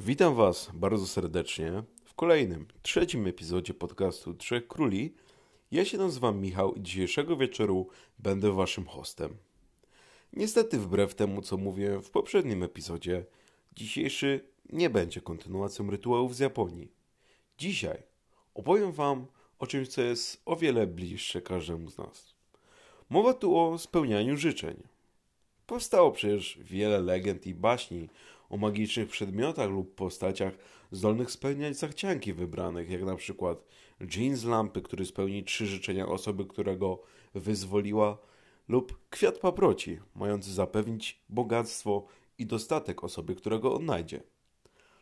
Witam Was bardzo serdecznie w kolejnym, trzecim epizodzie podcastu Trzech Króli. Ja się nazywam Michał i dzisiejszego wieczoru będę Waszym hostem. Niestety, wbrew temu, co mówię w poprzednim epizodzie, dzisiejszy nie będzie kontynuacją rytuałów z Japonii. Dzisiaj opowiem Wam o czymś, co jest o wiele bliższe każdemu z nas. Mowa tu o spełnianiu życzeń. Powstało przecież wiele legend i baśni o magicznych przedmiotach lub postaciach zdolnych spełniać zachcianki wybranych, jak na przykład dżin z lampy, który spełni trzy życzenia osoby, którego wyzwoliła, lub kwiat paproci, mający zapewnić bogactwo i dostatek osoby, którego odnajdzie.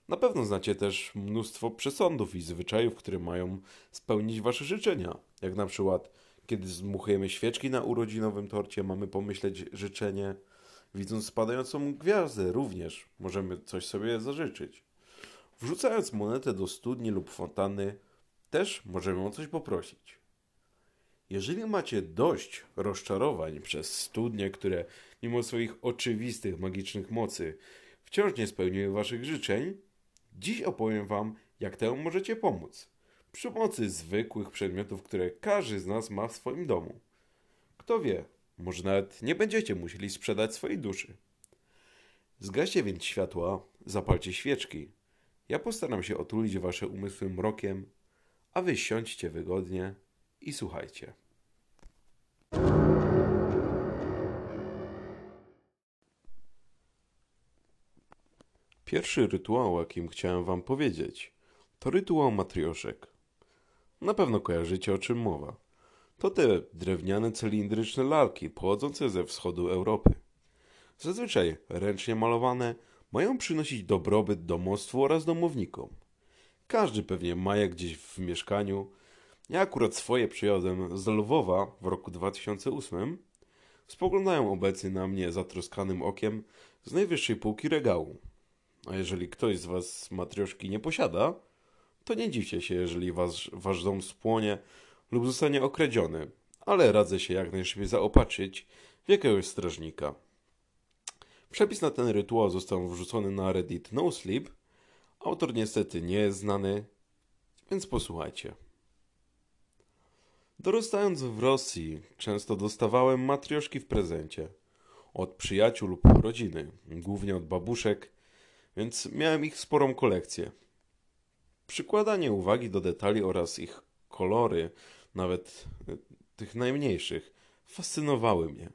Na pewno znacie też mnóstwo przesądów i zwyczajów, które mają spełnić wasze życzenia, jak na przykład kiedy zmuchujemy świeczki na urodzinowym torcie, mamy pomyśleć życzenie, Widząc spadającą gwiazdę również możemy coś sobie zażyczyć. Wrzucając monetę do studni lub fontanny też możemy o coś poprosić. Jeżeli macie dość rozczarowań przez studnie, które mimo swoich oczywistych magicznych mocy wciąż nie spełniły waszych życzeń, dziś opowiem wam, jak temu możecie pomóc. Przy pomocy zwykłych przedmiotów, które każdy z nas ma w swoim domu. Kto wie, może nawet nie będziecie musieli sprzedać swojej duszy. Zgaście więc światła, zapalcie świeczki. Ja postaram się otulić wasze umysły mrokiem, a wy siądźcie wygodnie i słuchajcie. Pierwszy rytuał, o jakim chciałem wam powiedzieć, to rytuał matrioszek. Na pewno kojarzycie, o czym mowa. To te drewniane cylindryczne lalki pochodzące ze wschodu Europy. Zazwyczaj ręcznie malowane mają przynosić dobrobyt domostwu oraz domownikom. Każdy pewnie ma je gdzieś w mieszkaniu. Ja akurat swoje przyjazem z Lwowa w roku 2008. Spoglądają obecnie na mnie zatroskanym okiem z najwyższej półki regału. A jeżeli ktoś z Was matrioszki nie posiada, to nie dziwcie się, jeżeli was, wasz dom spłonie lub zostanie okradziony, ale radzę się jak najszybciej zaopatrzyć w jakiegoś strażnika. Przepis na ten rytuał został wrzucony na Reddit No Sleep. Autor niestety nie jest znany, więc posłuchajcie. Dorastając w Rosji, często dostawałem matrioszki w prezencie. Od przyjaciół lub rodziny, głównie od babuszek, więc miałem ich sporą kolekcję. Przykładanie uwagi do detali oraz ich kolory nawet e, tych najmniejszych, fascynowały mnie.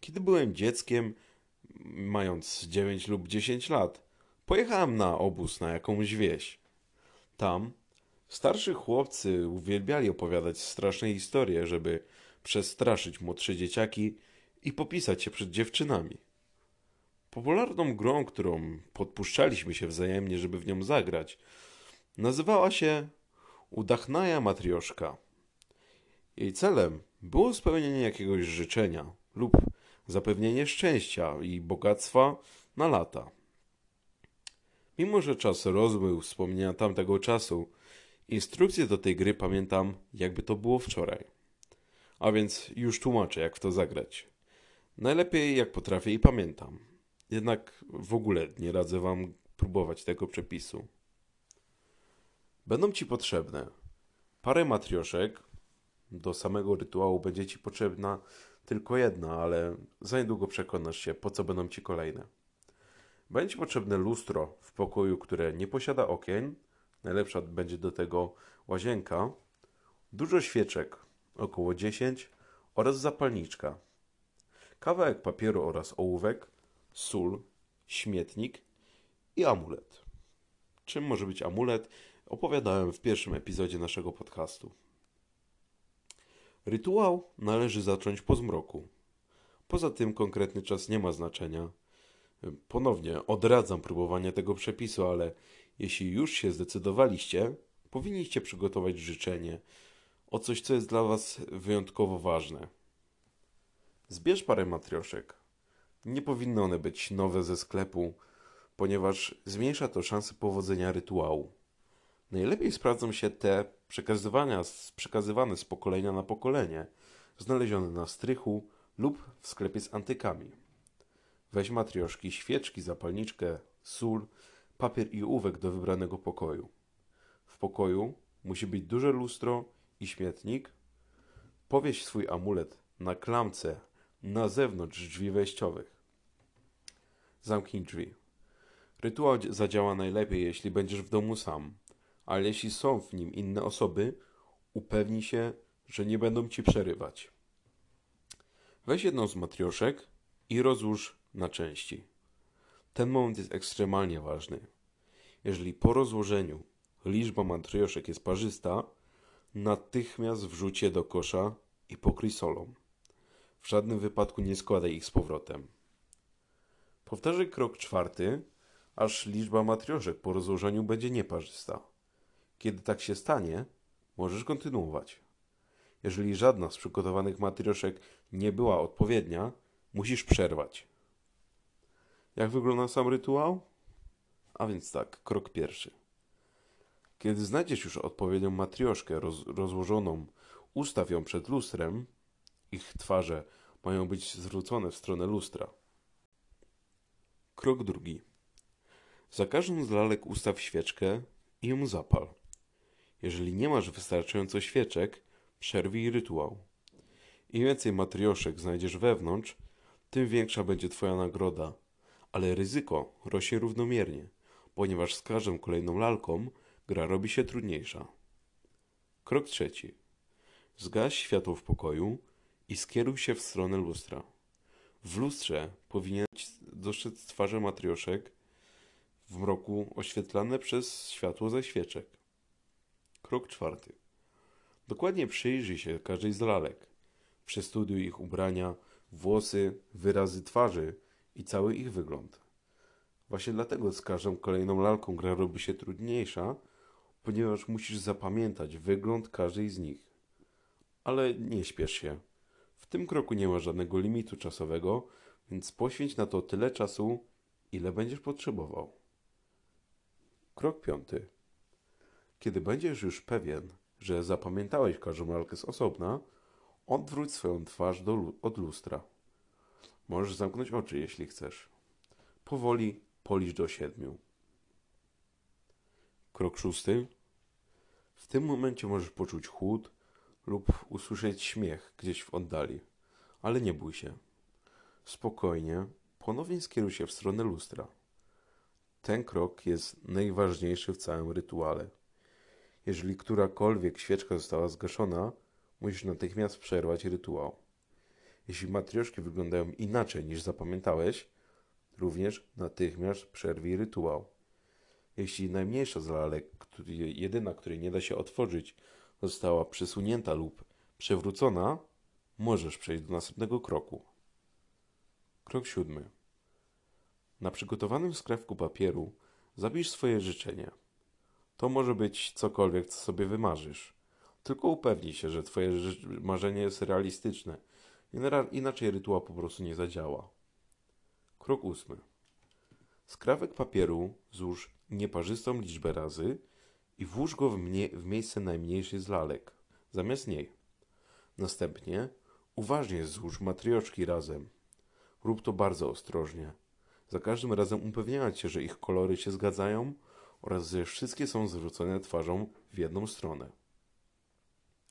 Kiedy byłem dzieckiem, mając 9 lub 10 lat, pojechałem na obóz na jakąś wieś. Tam starszy chłopcy uwielbiali opowiadać straszne historie, żeby przestraszyć młodsze dzieciaki i popisać się przed dziewczynami. Popularną grą, którą podpuszczaliśmy się wzajemnie, żeby w nią zagrać, nazywała się Udachnaja Matrioszka. Jej celem było spełnienie jakiegoś życzenia lub zapewnienie szczęścia i bogactwa na lata. Mimo, że czas rozmył wspomnienia tamtego czasu, instrukcje do tej gry pamiętam, jakby to było wczoraj. A więc już tłumaczę, jak w to zagrać. Najlepiej jak potrafię i pamiętam. Jednak w ogóle nie radzę wam próbować tego przepisu. Będą ci potrzebne parę matrioszek, do samego rytuału będzie ci potrzebna tylko jedna, ale za niedługo przekonasz się, po co będą ci kolejne. Będzie potrzebne lustro w pokoju, które nie posiada okien. Najlepsza będzie do tego łazienka. Dużo świeczek, około 10 oraz zapalniczka. Kawałek papieru oraz ołówek, sól, śmietnik i amulet. Czym może być amulet? Opowiadałem w pierwszym epizodzie naszego podcastu. Rytuał należy zacząć po zmroku. Poza tym konkretny czas nie ma znaczenia. Ponownie odradzam próbowanie tego przepisu, ale jeśli już się zdecydowaliście, powinniście przygotować życzenie o coś, co jest dla Was wyjątkowo ważne. Zbierz parę matrioszek. Nie powinny one być nowe ze sklepu, ponieważ zmniejsza to szanse powodzenia rytuału. Najlepiej sprawdzą się te przekazywania, przekazywane z pokolenia na pokolenie, znalezione na strychu lub w sklepie z antykami. Weź matrioszki, świeczki, zapalniczkę, sól, papier i ołówek do wybranego pokoju. W pokoju musi być duże lustro i śmietnik. Powieś swój amulet na klamce na zewnątrz drzwi wejściowych. Zamknij drzwi. Rytuał zadziała najlepiej, jeśli będziesz w domu sam, ale jeśli są w nim inne osoby, upewnij się, że nie będą ci przerywać. Weź jedną z matrioszek i rozłóż na części. Ten moment jest ekstremalnie ważny. Jeżeli po rozłożeniu liczba matrioszek jest parzysta, natychmiast wrzuć je do kosza i pokryj solą. W żadnym wypadku nie składaj ich z powrotem. Powtarzaj krok czwarty, aż liczba matrioszek po rozłożeniu będzie nieparzysta. Kiedy tak się stanie, możesz kontynuować. Jeżeli żadna z przygotowanych matrioszek nie była odpowiednia, musisz przerwać. Jak wygląda sam rytuał? A więc tak, krok pierwszy. Kiedy znajdziesz już odpowiednią matrioszkę roz, rozłożoną, ustaw ją przed lustrem. Ich twarze mają być zwrócone w stronę lustra. Krok drugi. Za każdą z lalek ustaw świeczkę i ją zapal. Jeżeli nie masz wystarczająco świeczek, przerwij rytuał. Im więcej matrioszek znajdziesz wewnątrz, tym większa będzie Twoja nagroda, ale ryzyko rośnie równomiernie, ponieważ z każdą kolejną lalką gra robi się trudniejsza. Krok trzeci. Zgaś światło w pokoju i skieruj się w stronę lustra. W lustrze powinien dostrzec twarze matrioszek w mroku oświetlane przez światło ze świeczek. Krok czwarty. Dokładnie przyjrzyj się każdej z lalek. Przestudiuj ich ubrania, włosy, wyrazy twarzy i cały ich wygląd. Właśnie dlatego z każdą kolejną lalką gra robi się trudniejsza, ponieważ musisz zapamiętać wygląd każdej z nich. Ale nie śpiesz się. W tym kroku nie ma żadnego limitu czasowego, więc poświęć na to tyle czasu, ile będziesz potrzebował. Krok piąty. Kiedy będziesz już pewien, że zapamiętałeś każdą lalkę z osobna, odwróć swoją twarz do, od lustra. Możesz zamknąć oczy, jeśli chcesz. Powoli policz do siedmiu. Krok szósty. W tym momencie możesz poczuć chłód lub usłyszeć śmiech gdzieś w oddali, ale nie bój się. Spokojnie, ponownie skieruj się w stronę lustra. Ten krok jest najważniejszy w całym rytuale. Jeżeli którakolwiek świeczka została zgaszona, musisz natychmiast przerwać rytuał. Jeśli matrioszki wyglądają inaczej niż zapamiętałeś, również natychmiast przerwij rytuał. Jeśli najmniejsza z lalek, jedyna, której nie da się otworzyć, została przesunięta lub przewrócona, możesz przejść do następnego kroku. Krok siódmy. Na przygotowanym skrawku papieru zapisz swoje życzenie. To może być cokolwiek, co sobie wymarzysz. Tylko upewnij się, że twoje marzenie jest realistyczne. Inaczej rytuał po prostu nie zadziała. Krok ósmy. Skrawek papieru złóż nieparzystą liczbę razy i włóż go w, mnie, w miejsce najmniejszej z lalek, zamiast niej. Następnie uważnie złóż matrioczki razem. Rób to bardzo ostrożnie. Za każdym razem upewniając się, że ich kolory się zgadzają oraz że wszystkie są zwrócone twarzą w jedną stronę.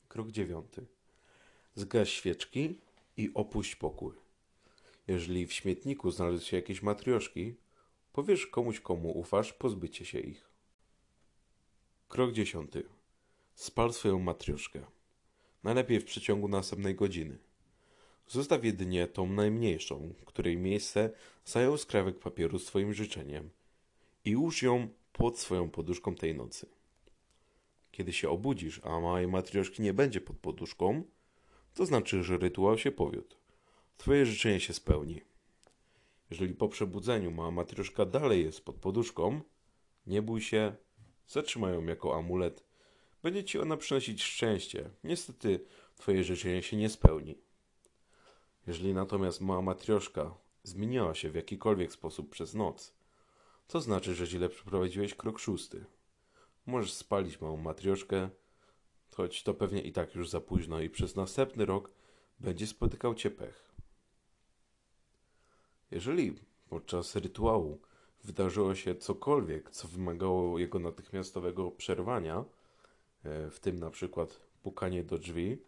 Krok dziewiąty. Zgaś świeczki i opuść pokój. Jeżeli w śmietniku znalazły się jakieś matrioszki, powiesz komuś, komu ufasz, pozbycie się ich. Krok dziesiąty. Spal swoją matrioszkę. Najlepiej w przeciągu następnej godziny. Zostaw jedynie tą najmniejszą, której miejsce zajął skrawek papieru z Twoim życzeniem i ułóż ją pod swoją poduszką tej nocy. Kiedy się obudzisz, a małej matrioszki nie będzie pod poduszką, to znaczy, że rytuał się powiódł. Twoje życzenie się spełni. Jeżeli po przebudzeniu mała matrioszka dalej jest pod poduszką, nie bój się, zatrzymaj ją jako amulet. Będzie ci ona przynosić szczęście. Niestety, twoje życzenie się nie spełni. Jeżeli natomiast mała matrioszka zmieniała się w jakikolwiek sposób przez noc, to znaczy, że źle przeprowadziłeś krok szósty. Możesz spalić małą matrioszkę, choć to pewnie i tak już za późno i przez następny rok będzie spotykał cię pech. Jeżeli podczas rytuału wydarzyło się cokolwiek, co wymagało jego natychmiastowego przerwania, e, w tym na przykład pukanie do drzwi,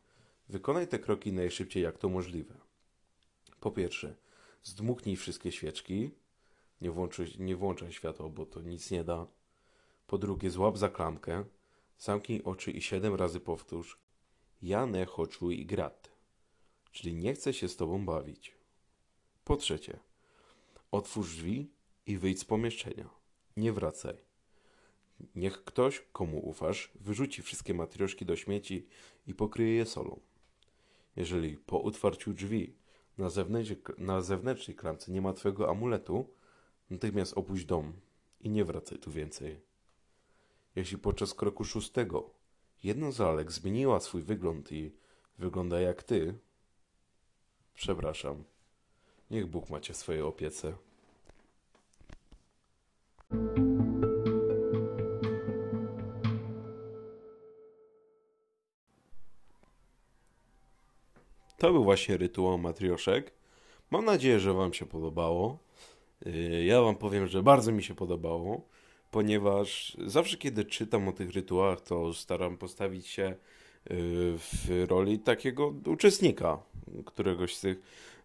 wykonaj te kroki najszybciej jak to możliwe. Po pierwsze, zdmuchnij wszystkie świeczki, nie, włączy, nie włączaj światła, bo to nic nie da. Po drugie, złap za klamkę, zamknij oczy i siedem razy powtórz Ja ne hoczuj i grat, czyli nie chcę się z tobą bawić. Po trzecie, otwórz drzwi i wyjdź z pomieszczenia. Nie wracaj. Niech ktoś, komu ufasz, wyrzuci wszystkie matrioszki do śmieci i pokryje je solą. Jeżeli po otwarciu drzwi na, zewnętrz, na zewnętrznej klamce nie ma twojego amuletu, natychmiast opuść dom i nie wracaj tu więcej. Jeśli podczas kroku szóstego jedna z lalek zmieniła swój wygląd i wygląda jak ty, przepraszam, niech Bóg macie w swojej opiece. To był właśnie rytuał matrioszek. Mam nadzieję, że Wam się podobało. Yy, ja Wam powiem, że bardzo mi się podobało, ponieważ zawsze, kiedy czytam o tych rytuałach, to staram postawić się yy, w roli takiego uczestnika któregoś z tych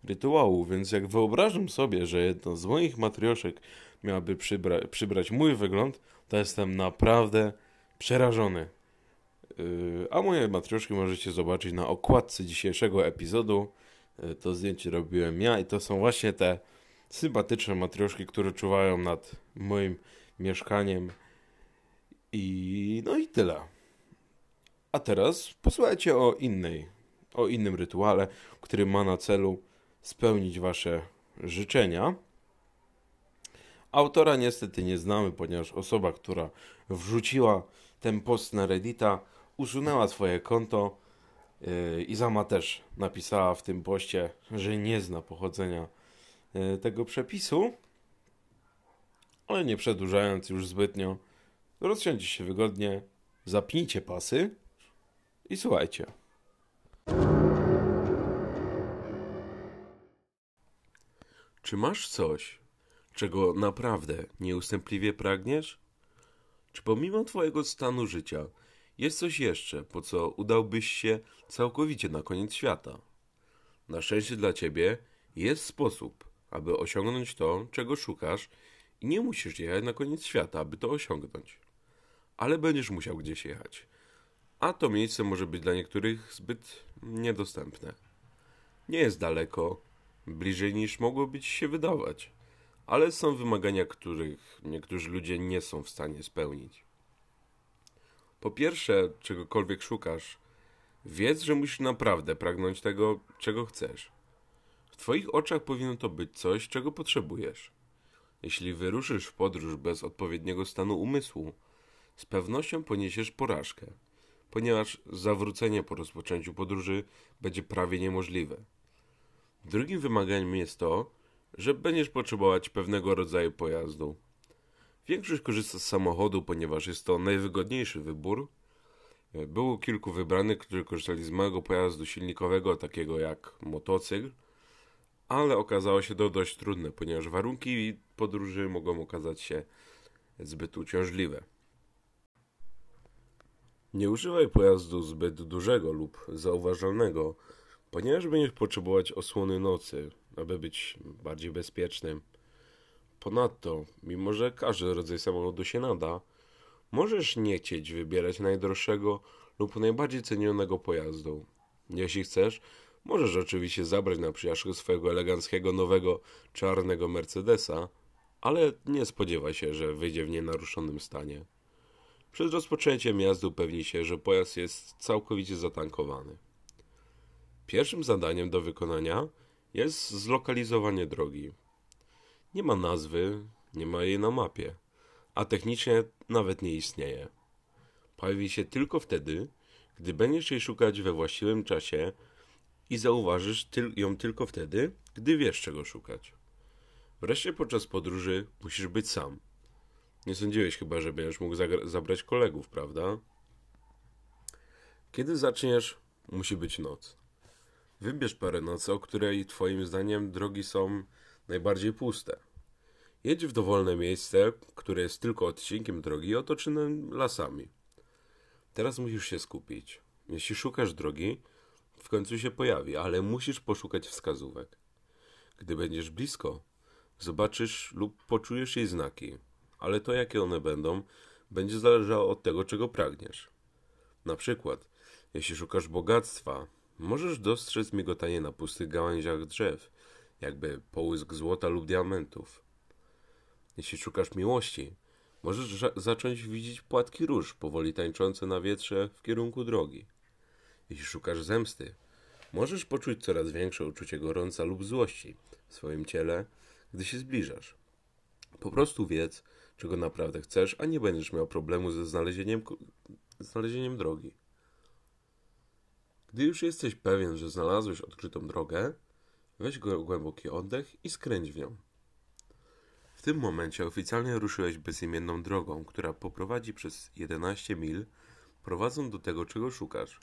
rytuałów. Więc jak wyobrażam sobie, że jedno z moich matrioszek miałaby przybra przybrać mój wygląd, to jestem naprawdę przerażony. Yy, a moje matrioszki możecie zobaczyć na okładce dzisiejszego epizodu. To zdjęcie robiłem ja i to są właśnie te sympatyczne matrioszki, które czuwają nad moim mieszkaniem. I no i tyle. A teraz posłuchajcie o innej, o innym rytuale, który ma na celu spełnić wasze życzenia. Autora niestety nie znamy, ponieważ osoba, która wrzuciła ten post na Reddita, usunęła swoje konto. Yy, Izama też napisała w tym poście, że nie zna pochodzenia tego przepisu. Ale nie przedłużając już zbytnio, rozsiądźcie się wygodnie, zapnijcie pasy i słuchajcie. Czy masz coś, czego naprawdę nieustępliwie pragniesz? Czy pomimo Twojego stanu życia jest coś jeszcze, po co udałbyś się całkowicie na koniec świata? Na szczęście dla Ciebie jest sposób, aby osiągnąć to, czego szukasz i nie musisz jechać na koniec świata, aby to osiągnąć. Ale będziesz musiał gdzieś jechać. A to miejsce może być dla niektórych zbyt niedostępne. Nie jest daleko, bliżej niż mogłoby ci się wydawać, ale są wymagania, których niektórzy ludzie nie są w stanie spełnić. Po pierwsze, czegokolwiek szukasz, wiedz, że musisz naprawdę pragnąć tego, czego chcesz. W Twoich oczach powinno to być coś, czego potrzebujesz. Jeśli wyruszysz w podróż bez odpowiedniego stanu umysłu, z pewnością poniesiesz porażkę, ponieważ zawrócenie po rozpoczęciu podróży będzie prawie niemożliwe. Drugim wymaganiem jest to, że będziesz potrzebować pewnego rodzaju pojazdu. Większość korzysta z samochodu, ponieważ jest to najwygodniejszy wybór. Było kilku wybranych, którzy korzystali z małego pojazdu silnikowego, takiego jak motocykl, ale okazało się to dość trudne, ponieważ warunki podróży mogą okazać się zbyt uciążliwe. Nie używaj pojazdu zbyt dużego lub zauważalnego, ponieważ będziesz potrzebować osłony nocy, aby być bardziej bezpiecznym. Ponadto, mimo że każdy rodzaj samochodu się nada, możesz nie chcieć wybierać najdroższego lub najbardziej cenionego pojazdu. Jeśli chcesz, możesz oczywiście zabrać na przyjaźń swojego eleganckiego nowego czarnego Mercedesa, ale nie spodziewaj się, że wyjdzie w nienaruszonym stanie. Przed rozpoczęciem jazdy upewnij się, że pojazd jest całkowicie zatankowany. Pierwszym zadaniem do wykonania jest zlokalizowanie drogi. Nie ma nazwy, nie ma jej na mapie, a technicznie nawet nie istnieje. Pojawi się tylko wtedy, gdy będziesz jej szukać we właściwym czasie i zauważysz ją tylko wtedy, gdy wiesz czego szukać. Wreszcie podczas podróży musisz być sam. Nie sądziłeś chyba, że będziesz mógł zabrać kolegów, prawda? Kiedy zaczniesz, musi być noc. Wybierz parę nocy, o której twoim zdaniem drogi są najbardziej puste. Jedź w dowolne miejsce, które jest tylko odcinkiem drogi otoczonym lasami. Teraz musisz się skupić. Jeśli szukasz drogi, w końcu się pojawi, ale musisz poszukać wskazówek. Gdy będziesz blisko, zobaczysz lub poczujesz jej znaki, ale to jakie one będą, będzie zależało od tego, czego pragniesz. Na przykład, jeśli szukasz bogactwa, możesz dostrzec migotanie na pustych gałęziach drzew, jakby połysk złota lub diamentów. Jeśli szukasz miłości, możesz zacząć widzieć płatki róż powoli tańczące na wietrze w kierunku drogi. Jeśli szukasz zemsty, możesz poczuć coraz większe uczucie gorąca lub złości w swoim ciele, gdy się zbliżasz. Po prostu wiedz, czego naprawdę chcesz, a nie będziesz miał problemu ze znalezieniem, znalezieniem drogi. Gdy już jesteś pewien, że znalazłeś odkrytą drogę, weź głęboki oddech i skręć w nią. W tym momencie oficjalnie ruszyłeś bezimienną drogą, która poprowadzi przez 11 mil, prowadząc do tego, czego szukasz.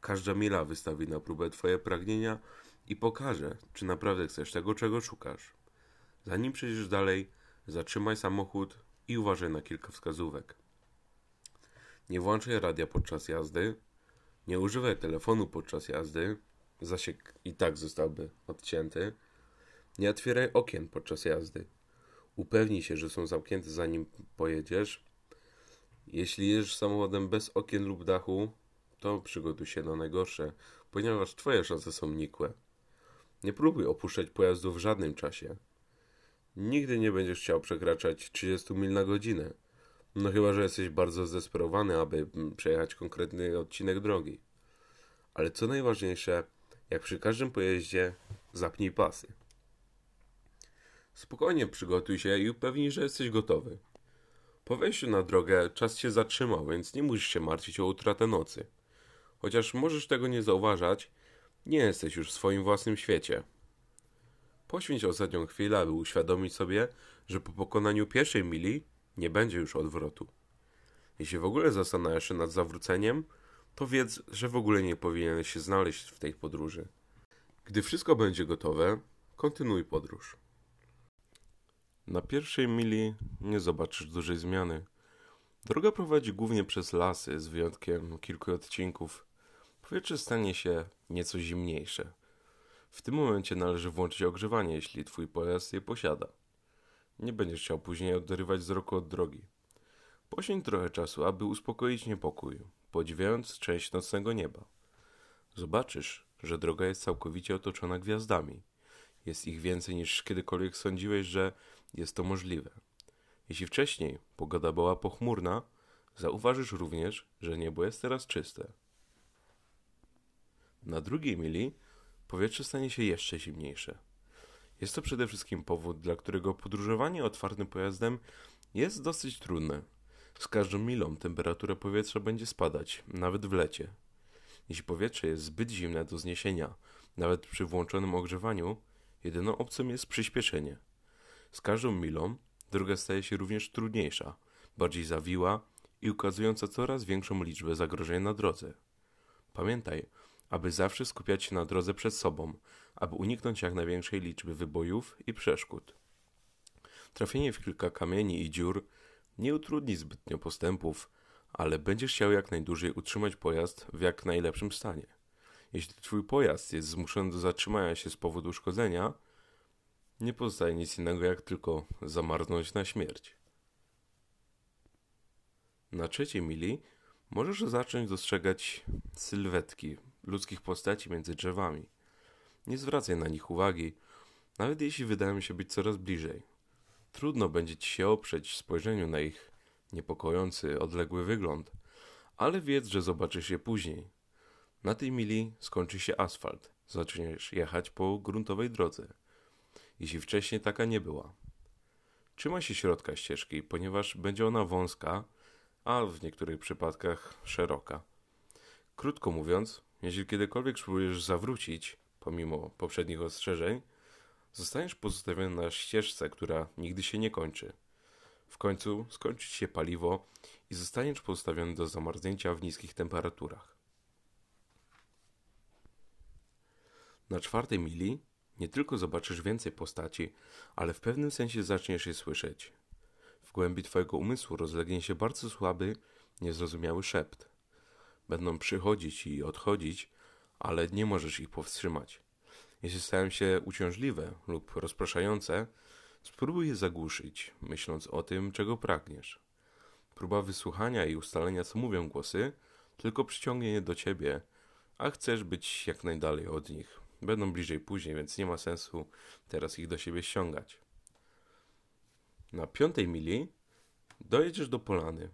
Każda mila wystawi na próbę Twoje pragnienia i pokaże, czy naprawdę chcesz tego, czego szukasz. Zanim przejdziesz dalej, zatrzymaj samochód i uważaj na kilka wskazówek. Nie włączaj radia podczas jazdy, nie używaj telefonu podczas jazdy, zasięg i tak zostałby odcięty. Nie otwieraj okien podczas jazdy. Upewnij się, że są zamknięte zanim pojedziesz. Jeśli jedziesz samochodem bez okien lub dachu, to przygotuj się na najgorsze, ponieważ twoje szanse są nikłe. Nie próbuj opuszczać pojazdu w żadnym czasie. Nigdy nie będziesz chciał przekraczać 30 mil na godzinę. No chyba, że jesteś bardzo zdesperowany, aby przejechać konkretny odcinek drogi. Ale co najważniejsze, jak przy każdym pojeździe, zapnij pasy. Spokojnie przygotuj się i upewnij, że jesteś gotowy. Po wejściu na drogę czas się zatrzymał, więc nie musisz się martwić o utratę nocy. Chociaż możesz tego nie zauważać, nie jesteś już w swoim własnym świecie. Poświęć ostatnią chwilę, aby uświadomić sobie, że po pokonaniu pierwszej mili nie będzie już odwrotu. Jeśli w ogóle zastanawiasz się nad zawróceniem, to wiedz, że w ogóle nie powinieneś się znaleźć w tej podróży. Gdy wszystko będzie gotowe, kontynuuj podróż. Na pierwszej mili nie zobaczysz dużej zmiany. Droga prowadzi głównie przez lasy, z wyjątkiem kilku odcinków. Powietrze stanie się nieco zimniejsze. W tym momencie należy włączyć ogrzewanie, jeśli twój pojazd je posiada. Nie będziesz chciał później oderwać wzroku od drogi. Poświęć trochę czasu, aby uspokoić niepokój, podziwiając część nocnego nieba. Zobaczysz, że droga jest całkowicie otoczona gwiazdami. Jest ich więcej niż kiedykolwiek sądziłeś, że jest to możliwe. Jeśli wcześniej pogoda była pochmurna, zauważysz również, że niebo jest teraz czyste. Na drugiej mili powietrze stanie się jeszcze zimniejsze. Jest to przede wszystkim powód, dla którego podróżowanie otwartym pojazdem jest dosyć trudne. Z każdą milą temperatura powietrza będzie spadać, nawet w lecie. Jeśli powietrze jest zbyt zimne do zniesienia, nawet przy włączonym ogrzewaniu, jedyną opcją jest przyspieszenie. Z każdą milą droga staje się również trudniejsza, bardziej zawiła i ukazująca coraz większą liczbę zagrożeń na drodze. Pamiętaj, aby zawsze skupiać się na drodze przed sobą, aby uniknąć jak największej liczby wybojów i przeszkód. Trafienie w kilka kamieni i dziur nie utrudni zbytnio postępów, ale będziesz chciał jak najdłużej utrzymać pojazd w jak najlepszym stanie. Jeśli twój pojazd jest zmuszony do zatrzymania się z powodu uszkodzenia, nie pozostaje nic innego jak tylko zamarznąć na śmierć. Na trzeciej mili możesz zacząć dostrzegać sylwetki ludzkich postaci między drzewami. Nie zwracaj na nich uwagi, nawet jeśli wydają się być coraz bliżej. Trudno będzie ci się oprzeć spojrzeniu na ich niepokojący, odległy wygląd, ale wiedz, że zobaczysz je później. Na tej mili skończy się asfalt. Zaczniesz jechać po gruntowej drodze. Jeśli wcześniej taka nie była. Trzymaj się środka ścieżki, ponieważ będzie ona wąska, a w niektórych przypadkach szeroka. Krótko mówiąc, jeśli kiedykolwiek spróbujesz zawrócić, pomimo poprzednich ostrzeżeń, zostaniesz pozostawiony na ścieżce, która nigdy się nie kończy. W końcu skończy się paliwo i zostaniesz pozostawiony do zamarznięcia w niskich temperaturach. Na czwartej mili Nie tylko zobaczysz więcej postaci, ale w pewnym sensie zaczniesz je słyszeć. W głębi twojego umysłu rozlegnie się bardzo słaby, niezrozumiały szept. Będą przychodzić i odchodzić, ale nie możesz ich powstrzymać. Jeśli stają się uciążliwe lub rozpraszające, spróbuj je zagłuszyć, myśląc o tym, czego pragniesz. Próba wysłuchania i ustalenia, co mówią głosy, tylko przyciągnie je do ciebie, a chcesz być jak najdalej od nich. Będą bliżej później, więc nie ma sensu teraz ich do siebie ściągać. Na piątej mili dojedziesz do polany.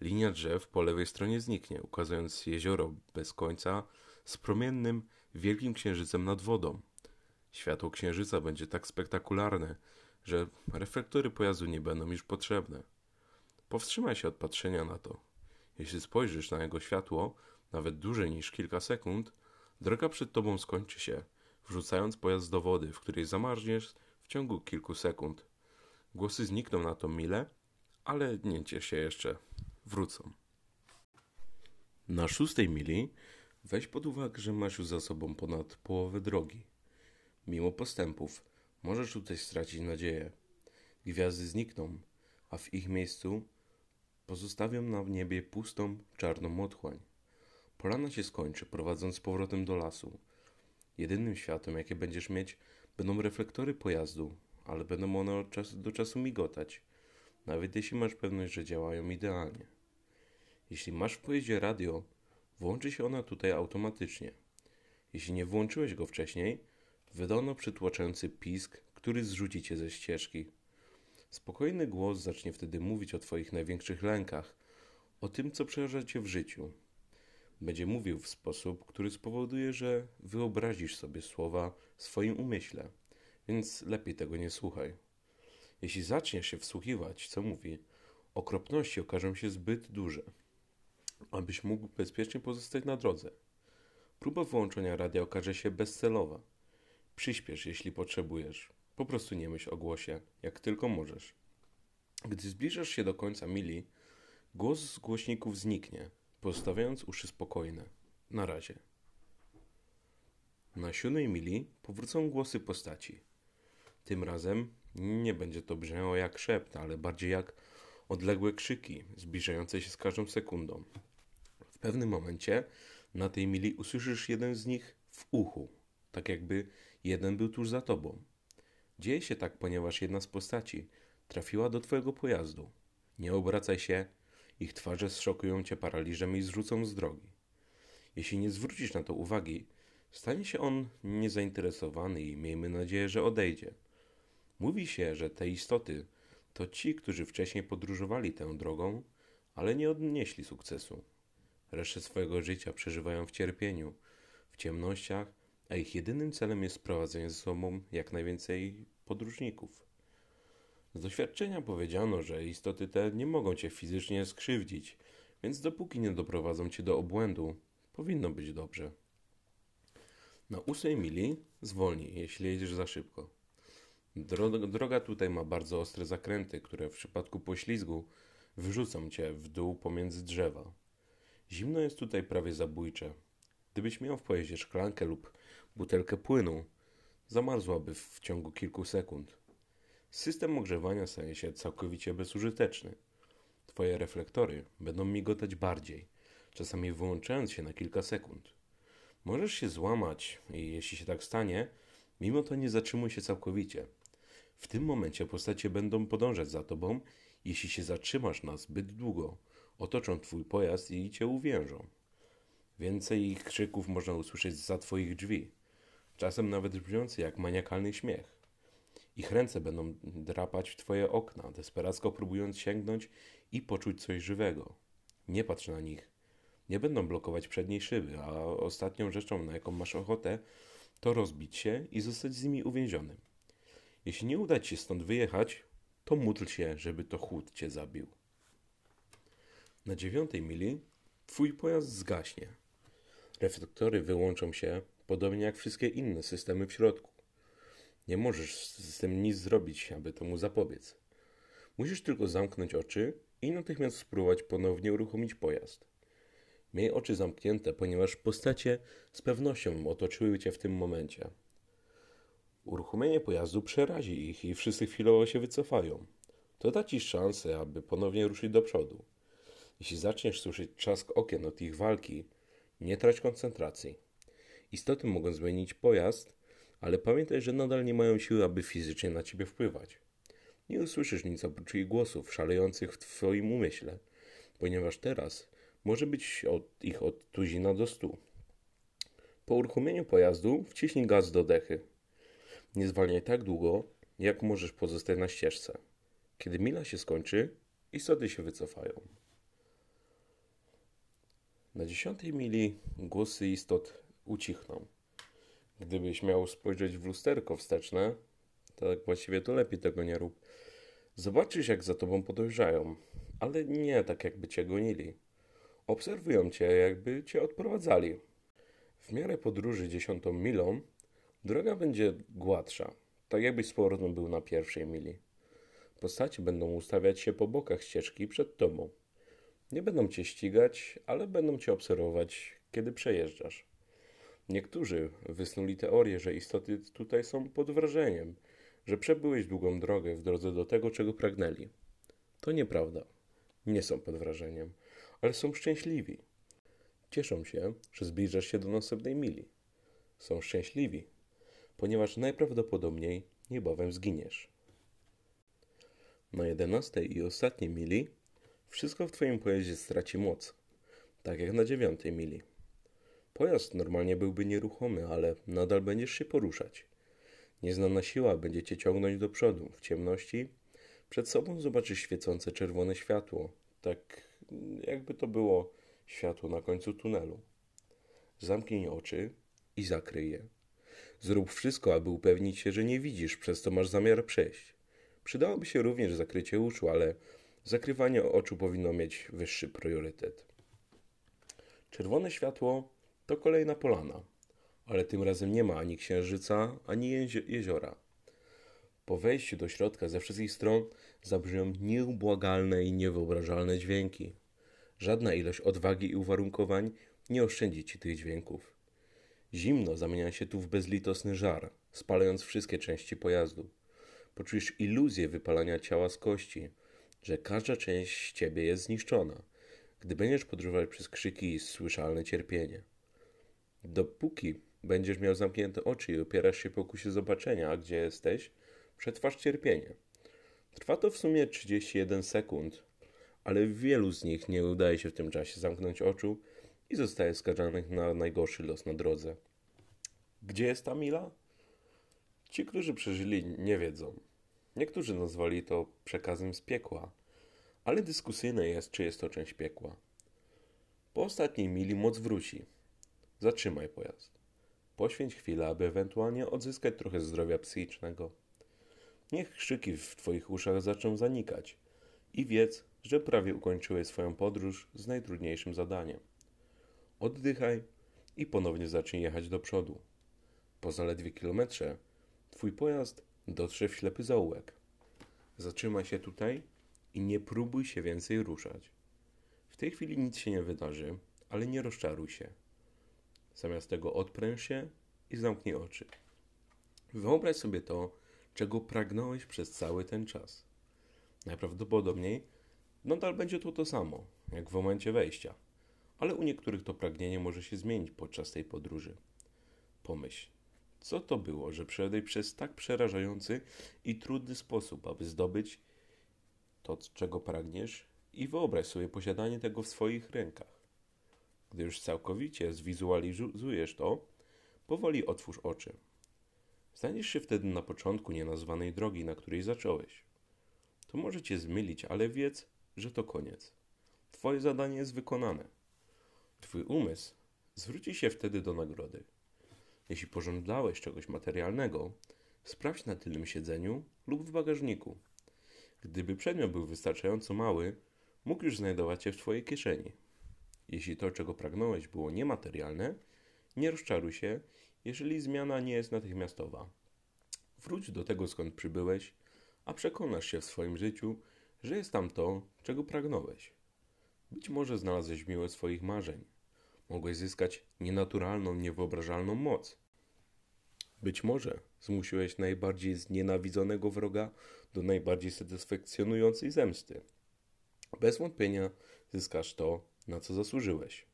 Linia drzew po lewej stronie zniknie, ukazując jezioro bez końca z promiennym, wielkim księżycem nad wodą. Światło księżyca będzie tak spektakularne, że reflektory pojazdu nie będą już potrzebne. Powstrzymaj się od patrzenia na to. Jeśli spojrzysz na jego światło, nawet dłużej niż kilka sekund, droga przed tobą skończy się, wrzucając pojazd do wody, w której zamarzniesz w ciągu kilku sekund. Głosy znikną na tą milę, ale nie ciesz się jeszcze, wrócą. Na szóstej mili weź pod uwagę, że masz już za sobą ponad połowę drogi. Mimo postępów, możesz tutaj stracić nadzieję. Gwiazdy znikną, a w ich miejscu pozostawią na niebie pustą, czarną otchłań. Polana się skończy, prowadząc z powrotem do lasu. Jedynym światłem, jakie będziesz mieć, będą reflektory pojazdu, ale będą one od czasu do czasu migotać, nawet jeśli masz pewność, że działają idealnie. Jeśli masz w pojeździe radio, włączy się ona tutaj automatycznie. Jeśli nie włączyłeś go wcześniej, wydano przytłaczający pisk, który zrzuci cię ze ścieżki. Spokojny głos zacznie wtedy mówić o Twoich największych lękach, o tym, co przeraża Cię w życiu. Będzie mówił w sposób, który spowoduje, że wyobrazisz sobie słowa w swoim umyśle, więc lepiej tego nie słuchaj. Jeśli zaczniesz się wsłuchiwać, co mówi, okropności okażą się zbyt duże, abyś mógł bezpiecznie pozostać na drodze. Próba wyłączenia radia okaże się bezcelowa. Przyśpiesz, jeśli potrzebujesz. Po prostu nie myśl o głosie, jak tylko możesz. Gdy zbliżasz się do końca mili, głos z głośników zniknie, pozostawiając uszy spokojne. Na razie. Na siódmej mili powrócą głosy postaci. Tym razem nie będzie to brzmiało jak szept, ale bardziej jak odległe krzyki, zbliżające się z każdą sekundą. W pewnym momencie na tej mili usłyszysz jeden z nich w uchu, tak jakby jeden był tuż za tobą. Dzieje się tak, ponieważ jedna z postaci trafiła do twojego pojazdu. Nie obracaj się, ich twarze zszokują cię paraliżem i zrzucą z drogi. Jeśli nie zwrócisz na to uwagi, stanie się on niezainteresowany i miejmy nadzieję, że odejdzie. Mówi się, że te istoty to ci, którzy wcześniej podróżowali tę drogą, ale nie odnieśli sukcesu. Resztę swojego życia przeżywają w cierpieniu, w ciemnościach a ich jedynym celem jest sprowadzenie ze sobą jak najwięcej podróżników. Z doświadczenia powiedziano, że istoty te nie mogą cię fizycznie skrzywdzić, więc dopóki nie doprowadzą cię do obłędu, powinno być dobrze. Na ósmej mili zwolnij, jeśli jedziesz za szybko. Droga, tutaj ma bardzo ostre zakręty, które w przypadku poślizgu wyrzucą cię w dół pomiędzy drzewa. Zimno jest tutaj prawie zabójcze. Gdybyś miał w pojeździe szklankę lub butelkę płynu, zamarzłaby w ciągu kilku sekund. System ogrzewania staje się całkowicie bezużyteczny. Twoje reflektory będą migotać bardziej, czasami wyłączając się na kilka sekund. Możesz się złamać i jeśli się tak stanie, mimo to nie zatrzymuj się całkowicie. W tym momencie postacie będą podążać za tobą, jeśli się zatrzymasz na zbyt długo, otoczą twój pojazd i cię uwiężą. Więcej ich krzyków można usłyszeć za twoich drzwi czasem nawet brzmiący jak maniakalny śmiech. Ich ręce będą drapać w twoje okna, desperacko próbując sięgnąć i poczuć coś żywego. Nie patrz na nich. Nie będą blokować przedniej szyby, a ostatnią rzeczą, na jaką masz ochotę, to rozbić się i zostać z nimi uwięzionym. Jeśli nie uda ci się stąd wyjechać, to módl się, żeby to chłód cię zabił. Na dziewiątej mili twój pojazd zgaśnie. Reflektory wyłączą się, podobnie jak wszystkie inne systemy w środku. Nie możesz z tym nic zrobić, aby temu zapobiec. Musisz tylko zamknąć oczy i natychmiast spróbować ponownie uruchomić pojazd. Miej oczy zamknięte, ponieważ postacie z pewnością otoczyły cię w tym momencie. Uruchomienie pojazdu przerazi ich i wszyscy chwilowo się wycofają. To da ci szansę, aby ponownie ruszyć do przodu. Jeśli zaczniesz słyszeć trzask okien od ich walki, nie trać koncentracji. Istoty mogą zmienić pojazd, ale pamiętaj, że nadal nie mają siły, aby fizycznie na ciebie wpływać. Nie usłyszysz nic oprócz ich głosów szalejących w twoim umyśle, ponieważ teraz może być od ich od tuzina do stu. Po uruchomieniu pojazdu wciśnij gaz do dechy. Nie zwalniaj tak długo, jak możesz pozostać na ścieżce. Kiedy mila się skończy, istoty się wycofają. Na dziesiątej mili głosy istot ucichną. Gdybyś miał spojrzeć w lusterko wsteczne, tak właściwie to lepiej tego nie rób. Zobaczysz, jak za tobą podążają, ale nie tak, jakby cię gonili. Obserwują cię, jakby cię odprowadzali. W miarę podróży dziesiątą milą, droga będzie gładsza, tak jakbyś z powrotem był na pierwszej mili. Postacie będą ustawiać się po bokach ścieżki przed tobą. Nie będą cię ścigać, ale będą cię obserwować, kiedy przejeżdżasz. Niektórzy wysnuli teorię, że istoty tutaj są pod wrażeniem, że przebyłeś długą drogę w drodze do tego, czego pragnęli. To nieprawda. Nie są pod wrażeniem, ale są szczęśliwi. Cieszą się, że zbliżasz się do następnej mili. Są szczęśliwi, ponieważ najprawdopodobniej niebawem zginiesz. Na jedenastej i ostatniej mili wszystko w Twoim pojeździe straci moc, tak jak na dziewiątej mili. Pojazd normalnie byłby nieruchomy, ale nadal będziesz się poruszać. Nieznana siła będzie cię ciągnąć do przodu. W ciemności przed sobą zobaczysz świecące czerwone światło, tak jakby to było światło na końcu tunelu. Zamknij oczy i zakryj je. Zrób wszystko, aby upewnić się, że nie widzisz, przez co masz zamiar przejść. Przydałoby się również zakrycie uszu, ale zakrywanie oczu powinno mieć wyższy priorytet. Czerwone światło to kolejna polana, ale tym razem nie ma ani księżyca, ani jeziora. Po wejściu do środka ze wszystkich stron zabrzmią nieubłagalne i niewyobrażalne dźwięki. Żadna ilość odwagi i uwarunkowań nie oszczędzi ci tych dźwięków. Zimno zamienia się tu w bezlitosny żar, spalając wszystkie części pojazdu. Poczujesz iluzję wypalania ciała z kości, że każda część ciebie jest zniszczona, gdy będziesz podróżować przez krzyki i słyszalne cierpienie. Dopóki będziesz miał zamknięte oczy i opierasz się pokusie zobaczenia, gdzie jesteś, przetrwasz cierpienie. Trwa to w sumie 31 sekund, ale wielu z nich nie udaje się w tym czasie zamknąć oczu i zostaje skazanych na najgorszy los na drodze. Gdzie jest ta mila? Ci, którzy przeżyli, nie wiedzą. Niektórzy nazwali to przekazem z piekła, ale dyskusyjne jest, czy jest to część piekła. Po ostatniej mili moc wróci. Zatrzymaj pojazd. Poświęć chwilę, aby ewentualnie odzyskać trochę zdrowia psychicznego. Niech krzyki w Twoich uszach zaczną zanikać i wiedz, że prawie ukończyłeś swoją podróż z najtrudniejszym zadaniem. Oddychaj i ponownie zacznij jechać do przodu. Po zaledwie kilometrze Twój pojazd dotrze w ślepy zaułek. Zatrzymaj się tutaj i nie próbuj się więcej ruszać. W tej chwili nic się nie wydarzy, ale nie rozczaruj się. Zamiast tego odpręż się i zamknij oczy. Wyobraź sobie to, czego pragnąłeś przez cały ten czas. Najprawdopodobniej nadal będzie to to samo, jak w momencie wejścia, ale u niektórych to pragnienie może się zmienić podczas tej podróży. Pomyśl, co to było, że przeszedłeś przez tak przerażający i trudny sposób, aby zdobyć to, czego pragniesz i wyobraź sobie posiadanie tego w swoich rękach. Gdy już całkowicie zwizualizujesz to, powoli otwórz oczy. Znajdziesz się wtedy na początku nienazwanej drogi, na której zacząłeś. To może cię zmylić, ale wiedz, że to koniec. Twoje zadanie jest wykonane. Twój umysł zwróci się wtedy do nagrody. Jeśli pożądałeś czegoś materialnego, sprawdź na tylnym siedzeniu lub w bagażniku. Gdyby przedmiot był wystarczająco mały, mógł już znajdować się w Twojej kieszeni. Jeśli to, czego pragnąłeś, było niematerialne, nie rozczaruj się, jeżeli zmiana nie jest natychmiastowa. Wróć do tego, skąd przybyłeś, a przekonasz się w swoim życiu, że jest tam to, czego pragnąłeś. Być może znalazłeś miłe swoich marzeń. Mogłeś zyskać nienaturalną, niewyobrażalną moc. Być może Zmusiłeś najbardziej znienawidzonego wroga do najbardziej satysfakcjonującej zemsty. Bez wątpienia zyskasz to, na co zasłużyłeś.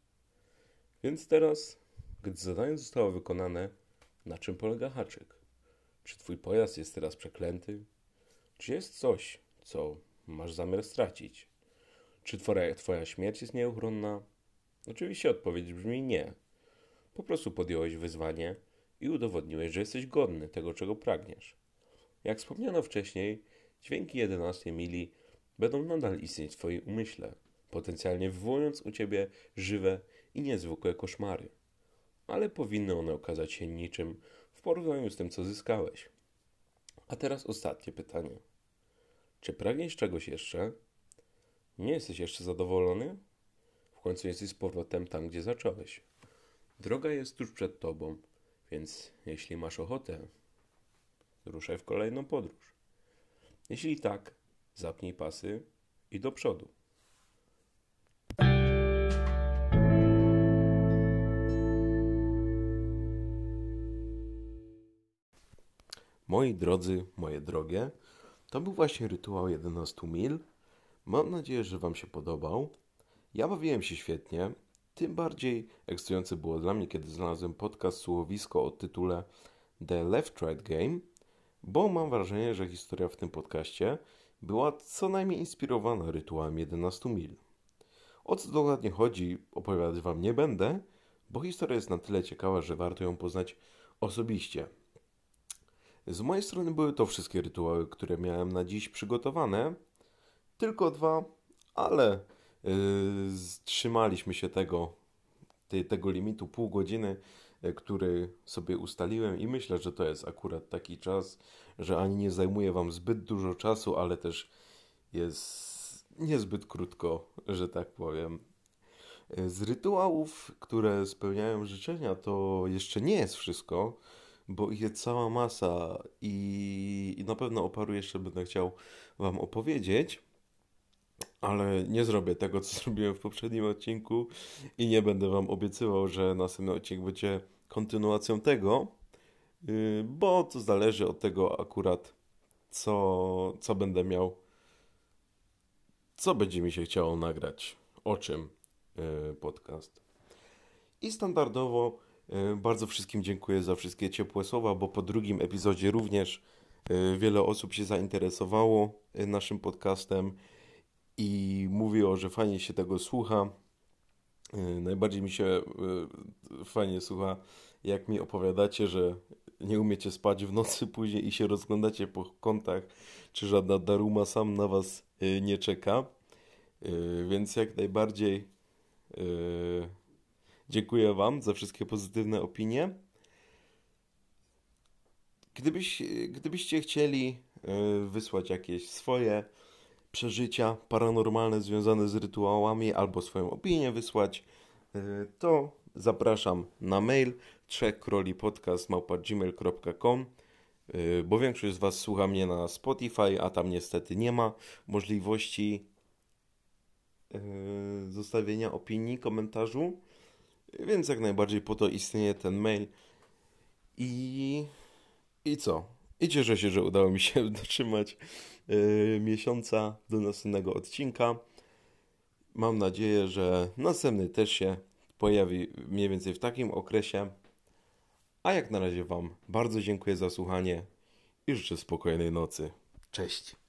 Więc teraz, gdy zadanie zostało wykonane, na czym polega haczyk? Czy twój pojazd jest teraz przeklęty? Czy jest coś, co masz zamiar stracić? Czy twoja, twoja śmierć jest nieuchronna? Oczywiście odpowiedź brzmi nie. Po prostu podjąłeś wyzwanie i udowodniłeś, że jesteś godny tego, czego pragniesz. Jak wspomniano wcześniej, dźwięki 11 mili będą nadal istnieć w Twoim umyśle, potencjalnie wywołując u Ciebie żywe i niezwykłe koszmary. Ale powinny one okazać się niczym w porównaniu z tym, co zyskałeś. A teraz ostatnie pytanie. Czy pragniesz czegoś jeszcze? Nie jesteś jeszcze zadowolony? W końcu jesteś z powrotem tam, gdzie zacząłeś. Droga jest tuż przed tobą, więc jeśli masz ochotę, ruszaj w kolejną podróż. Jeśli tak, zapnij pasy i do przodu. Moi drodzy, moje drogie, to był właśnie rytuał 11 mil. Mam nadzieję, że Wam się podobał. Ja bawiłem się świetnie. Tym bardziej ekscytujące było dla mnie, kiedy znalazłem podcast słuchowisko o tytule The Left Right Game, bo mam wrażenie, że historia w tym podcaście była co najmniej inspirowana rytuałem 11 mil. O co dokładnie chodzi, opowiadać Wam nie będę, bo historia jest na tyle ciekawa, że warto ją poznać osobiście. Z mojej strony były to wszystkie rytuały, które miałem na dziś przygotowane. Tylko dwa, ale yy, trzymaliśmy się tego, tej, tego limitu pół godziny, yy, który sobie ustaliłem i myślę, że to jest akurat taki czas, że ani nie zajmuje Wam zbyt dużo czasu, ale też jest niezbyt krótko, że tak powiem. Z rytuałów, które spełniają życzenia, to jeszcze nie jest wszystko bo ich jest cała masa i, i na pewno o paru jeszcze będę chciał Wam opowiedzieć, ale nie zrobię tego, co zrobiłem w poprzednim odcinku i nie będę Wam obiecywał, że następny odcinek będzie kontynuacją tego, y, bo to zależy od tego akurat, co, co będę miał, co będzie mi się chciało nagrać, o czym y, podcast. I standardowo bardzo wszystkim dziękuję za wszystkie ciepłe słowa, bo po drugim epizodzie również e, wiele osób się zainteresowało e, naszym podcastem i mówiło, że fajnie się tego słucha. Najbardziej mi się fajnie słucha, jak mi opowiadacie, że nie umiecie spać w nocy później i się rozglądacie po kątach, czy żadna daruma sam na was nie czeka. Więc jak najbardziej Dziękuję Wam za wszystkie pozytywne opinie. Gdybyś, gdybyście chcieli e, wysłać jakieś swoje przeżycia paranormalne związane z rytuałami albo swoją opinię wysłać, e, to zapraszam na mail trzechkrolipodcast.gmail.com e, bo większość z Was słucha mnie na Spotify, a tam niestety nie ma możliwości zostawienia opinii, komentarzu. Więc jak najbardziej po to istnieje ten mail. I, i co? I cieszę się, że udało mi się dotrzymać yy, miesiąca do następnego odcinka. Mam nadzieję, że następny też się pojawi mniej więcej w takim okresie. A jak na razie Wam bardzo dziękuję za słuchanie i życzę spokojnej nocy. Cześć.